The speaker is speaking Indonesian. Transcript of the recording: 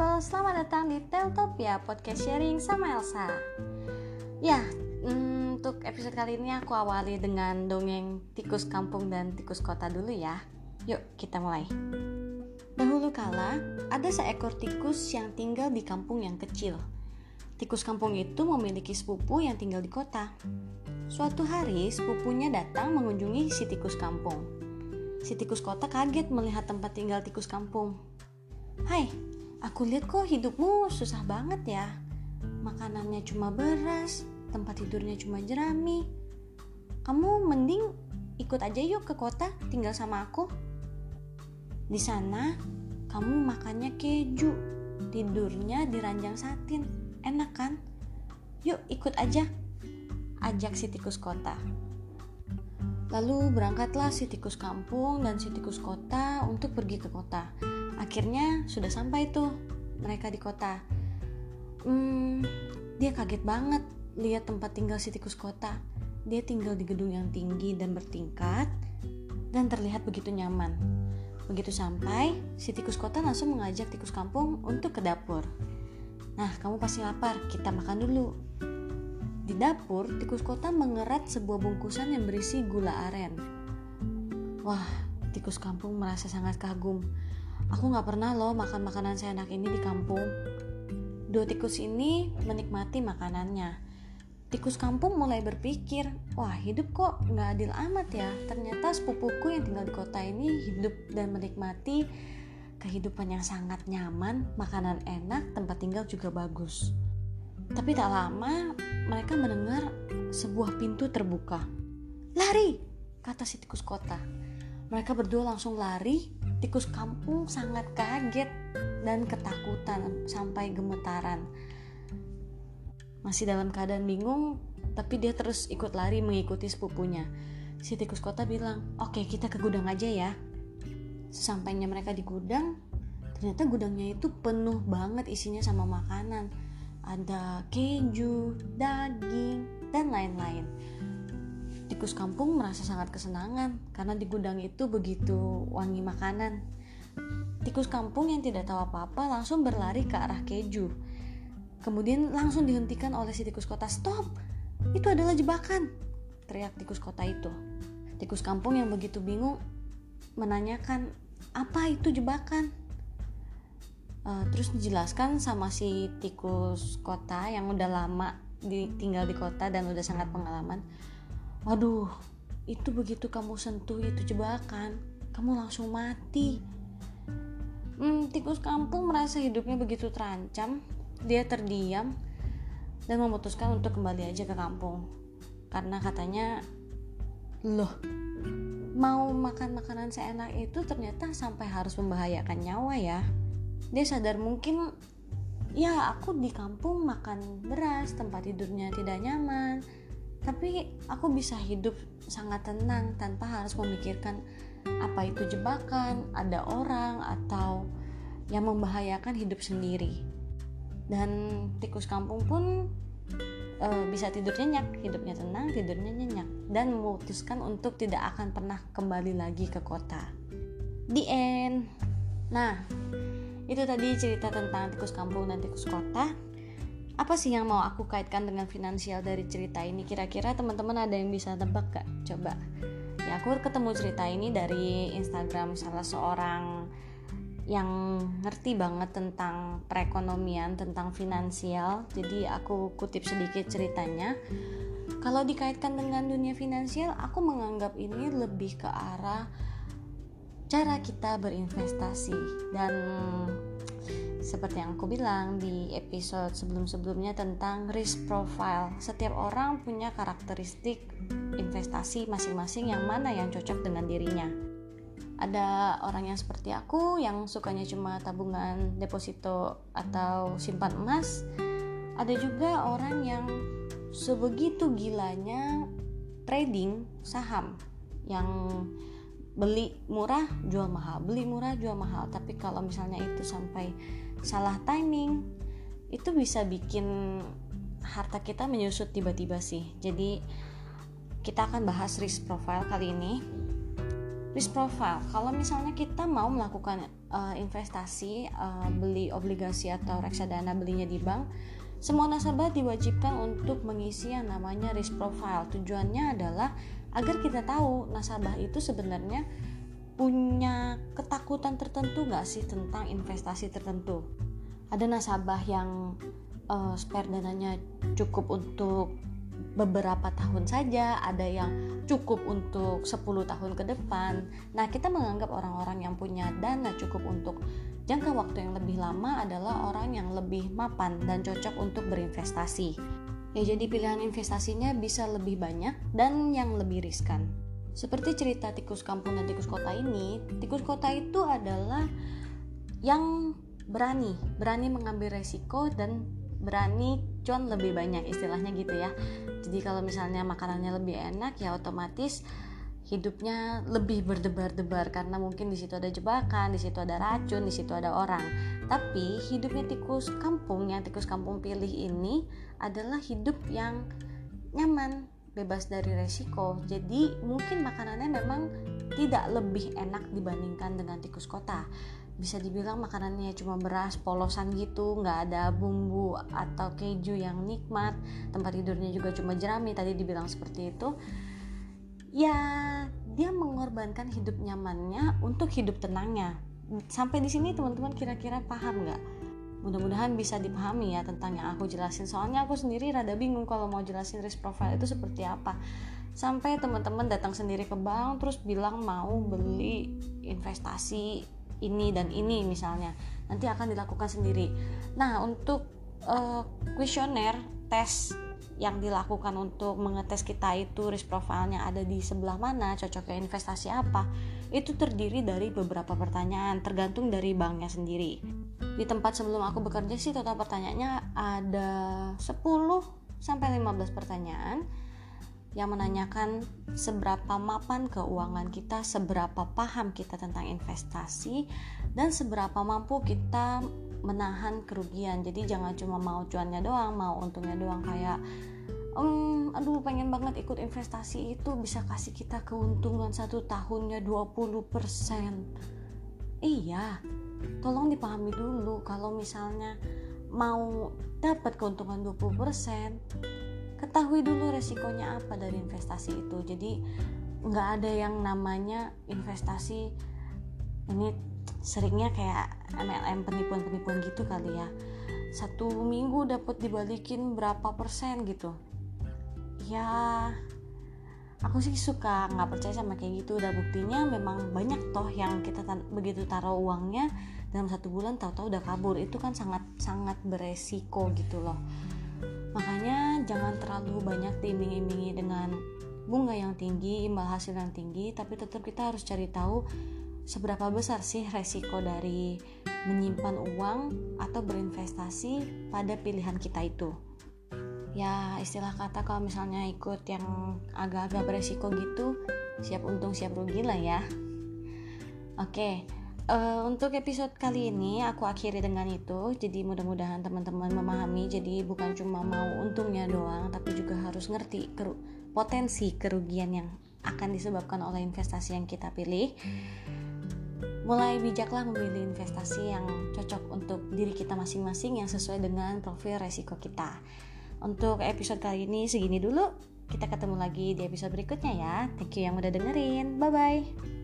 people, selamat datang di Teltopia Podcast Sharing sama Elsa. Ya, mm, untuk episode kali ini aku awali dengan dongeng tikus kampung dan tikus kota dulu ya. Yuk kita mulai. Dahulu kala, ada seekor tikus yang tinggal di kampung yang kecil. Tikus kampung itu memiliki sepupu yang tinggal di kota. Suatu hari, sepupunya datang mengunjungi si tikus kampung. Si tikus kota kaget melihat tempat tinggal tikus kampung. Hai, aku lihat kok hidupmu susah banget ya. Makanannya cuma beras, tempat tidurnya cuma jerami. Kamu mending ikut aja yuk ke kota tinggal sama aku. Di sana, kamu makannya keju, tidurnya di ranjang satin. Enak kan? Yuk ikut aja. Ajak si tikus kota. Lalu berangkatlah si tikus kampung dan si tikus kota untuk pergi ke kota akhirnya sudah sampai tuh mereka di kota. Hmm, dia kaget banget lihat tempat tinggal si tikus kota. Dia tinggal di gedung yang tinggi dan bertingkat dan terlihat begitu nyaman. Begitu sampai si tikus kota langsung mengajak tikus kampung untuk ke dapur. Nah kamu pasti lapar kita makan dulu. Di dapur, tikus kota mengerat sebuah bungkusan yang berisi gula aren. Wah, tikus kampung merasa sangat kagum Aku gak pernah loh makan makanan seenak ini di kampung. Dua tikus ini menikmati makanannya. Tikus kampung mulai berpikir, wah hidup kok gak adil amat ya. Ternyata sepupuku yang tinggal di kota ini hidup dan menikmati kehidupan yang sangat nyaman, makanan enak, tempat tinggal juga bagus. Tapi tak lama mereka mendengar sebuah pintu terbuka. Lari, kata si tikus kota. Mereka berdua langsung lari tikus kampung sangat kaget dan ketakutan sampai gemetaran. Masih dalam keadaan bingung, tapi dia terus ikut lari mengikuti sepupunya. Si tikus kota bilang, oke kita ke gudang aja ya. Sesampainya mereka di gudang, ternyata gudangnya itu penuh banget isinya sama makanan. Ada keju, daging, dan lain-lain tikus kampung merasa sangat kesenangan karena di gudang itu begitu wangi makanan. Tikus kampung yang tidak tahu apa-apa langsung berlari ke arah keju. Kemudian langsung dihentikan oleh si tikus kota. Stop! Itu adalah jebakan! Teriak tikus kota itu. Tikus kampung yang begitu bingung menanyakan apa itu jebakan. Uh, terus dijelaskan sama si tikus kota yang udah lama di, tinggal di kota dan udah sangat pengalaman Waduh, itu begitu kamu sentuh itu jebakan, kamu langsung mati. Hmm, tikus kampung merasa hidupnya begitu terancam, dia terdiam dan memutuskan untuk kembali aja ke kampung. Karena katanya, loh, mau makan makanan seenak itu ternyata sampai harus membahayakan nyawa ya. Dia sadar mungkin ya aku di kampung makan beras, tempat tidurnya tidak nyaman, tapi aku bisa hidup sangat tenang tanpa harus memikirkan apa itu jebakan, ada orang atau yang membahayakan hidup sendiri. Dan tikus kampung pun e, bisa tidur nyenyak, hidupnya tenang, tidurnya nyenyak dan memutuskan untuk tidak akan pernah kembali lagi ke kota. The end. Nah, itu tadi cerita tentang tikus kampung dan tikus kota apa sih yang mau aku kaitkan dengan finansial dari cerita ini? Kira-kira teman-teman ada yang bisa tebak gak coba. Ya aku ketemu cerita ini dari Instagram salah seorang yang ngerti banget tentang perekonomian tentang finansial. Jadi aku kutip sedikit ceritanya. Kalau dikaitkan dengan dunia finansial aku menganggap ini lebih ke arah cara kita berinvestasi dan seperti yang aku bilang di episode sebelum-sebelumnya tentang risk profile. Setiap orang punya karakteristik investasi masing-masing yang mana yang cocok dengan dirinya. Ada orang yang seperti aku yang sukanya cuma tabungan deposito atau simpan emas. Ada juga orang yang sebegitu gilanya trading saham yang beli murah jual mahal beli murah jual mahal tapi kalau misalnya itu sampai salah timing itu bisa bikin harta kita menyusut tiba-tiba sih jadi kita akan bahas risk profile kali ini risk profile. Kalau misalnya kita mau melakukan uh, investasi, uh, beli obligasi atau reksadana belinya di bank, semua nasabah diwajibkan untuk mengisi yang namanya risk profile. Tujuannya adalah agar kita tahu nasabah itu sebenarnya punya ketakutan tertentu nggak sih tentang investasi tertentu. Ada nasabah yang uh, spare dananya cukup untuk beberapa tahun saja, ada yang cukup untuk 10 tahun ke depan. Nah, kita menganggap orang-orang yang punya dana cukup untuk jangka waktu yang lebih lama adalah orang yang lebih mapan dan cocok untuk berinvestasi. Ya, jadi pilihan investasinya bisa lebih banyak dan yang lebih riskan. Seperti cerita tikus kampung dan tikus kota ini, tikus kota itu adalah yang berani, berani mengambil resiko dan berani cuan lebih banyak istilahnya gitu ya jadi kalau misalnya makanannya lebih enak ya otomatis hidupnya lebih berdebar-debar karena mungkin di situ ada jebakan, di situ ada racun, di situ ada orang. Tapi hidupnya tikus kampung yang tikus kampung pilih ini adalah hidup yang nyaman, bebas dari resiko. Jadi mungkin makanannya memang tidak lebih enak dibandingkan dengan tikus kota. Bisa dibilang makanannya cuma beras polosan gitu nggak ada bumbu atau keju yang nikmat. Tempat tidurnya juga cuma jerami tadi dibilang seperti itu. Ya dia mengorbankan hidup nyamannya untuk hidup tenangnya. Sampai di sini teman-teman kira-kira paham nggak mudah-mudahan bisa dipahami ya tentang yang aku jelasin. Soalnya aku sendiri rada bingung kalau mau jelasin risk profile itu seperti apa. Sampai teman-teman datang sendiri ke bank terus bilang mau beli investasi ini dan ini misalnya. Nanti akan dilakukan sendiri. Nah untuk kuesioner uh, tes yang dilakukan untuk mengetes kita itu risk profile-nya ada di sebelah mana, cocoknya investasi apa, itu terdiri dari beberapa pertanyaan tergantung dari banknya sendiri. Di tempat sebelum aku bekerja sih total pertanyaannya ada 10 sampai 15 pertanyaan yang menanyakan seberapa mapan keuangan kita, seberapa paham kita tentang investasi, dan seberapa mampu kita menahan kerugian. Jadi jangan cuma mau cuannya doang, mau untungnya doang. Kayak um, aduh pengen banget ikut investasi itu bisa kasih kita keuntungan satu tahunnya 20% iya tolong dipahami dulu kalau misalnya mau dapat keuntungan 20% ketahui dulu resikonya apa dari investasi itu. Jadi nggak ada yang namanya investasi ini seringnya kayak MLM penipuan-penipuan gitu kali ya. Satu minggu dapat dibalikin berapa persen gitu. Ya aku sih suka nggak percaya sama kayak gitu. Udah buktinya memang banyak toh yang kita begitu taruh uangnya dalam satu bulan tahu-tahu udah kabur. Itu kan sangat sangat beresiko gitu loh. Makanya jangan terlalu banyak diiming-imingi dengan bunga yang tinggi, imbal hasil yang tinggi, tapi tetap kita harus cari tahu seberapa besar sih resiko dari menyimpan uang atau berinvestasi pada pilihan kita itu. Ya, istilah kata kalau misalnya ikut yang agak-agak beresiko gitu, siap untung siap rugi lah ya. Oke, uh, untuk episode kali ini aku akhiri dengan itu. Jadi mudah-mudahan teman-teman memahami. Jadi bukan cuma mau untungnya doang tapi juga harus ngerti keru potensi kerugian yang akan disebabkan oleh investasi yang kita pilih. Mulai bijaklah memilih investasi yang cocok untuk diri kita masing-masing yang sesuai dengan profil resiko kita untuk episode kali ini segini dulu. Kita ketemu lagi di episode berikutnya ya. Thank you yang udah dengerin. Bye bye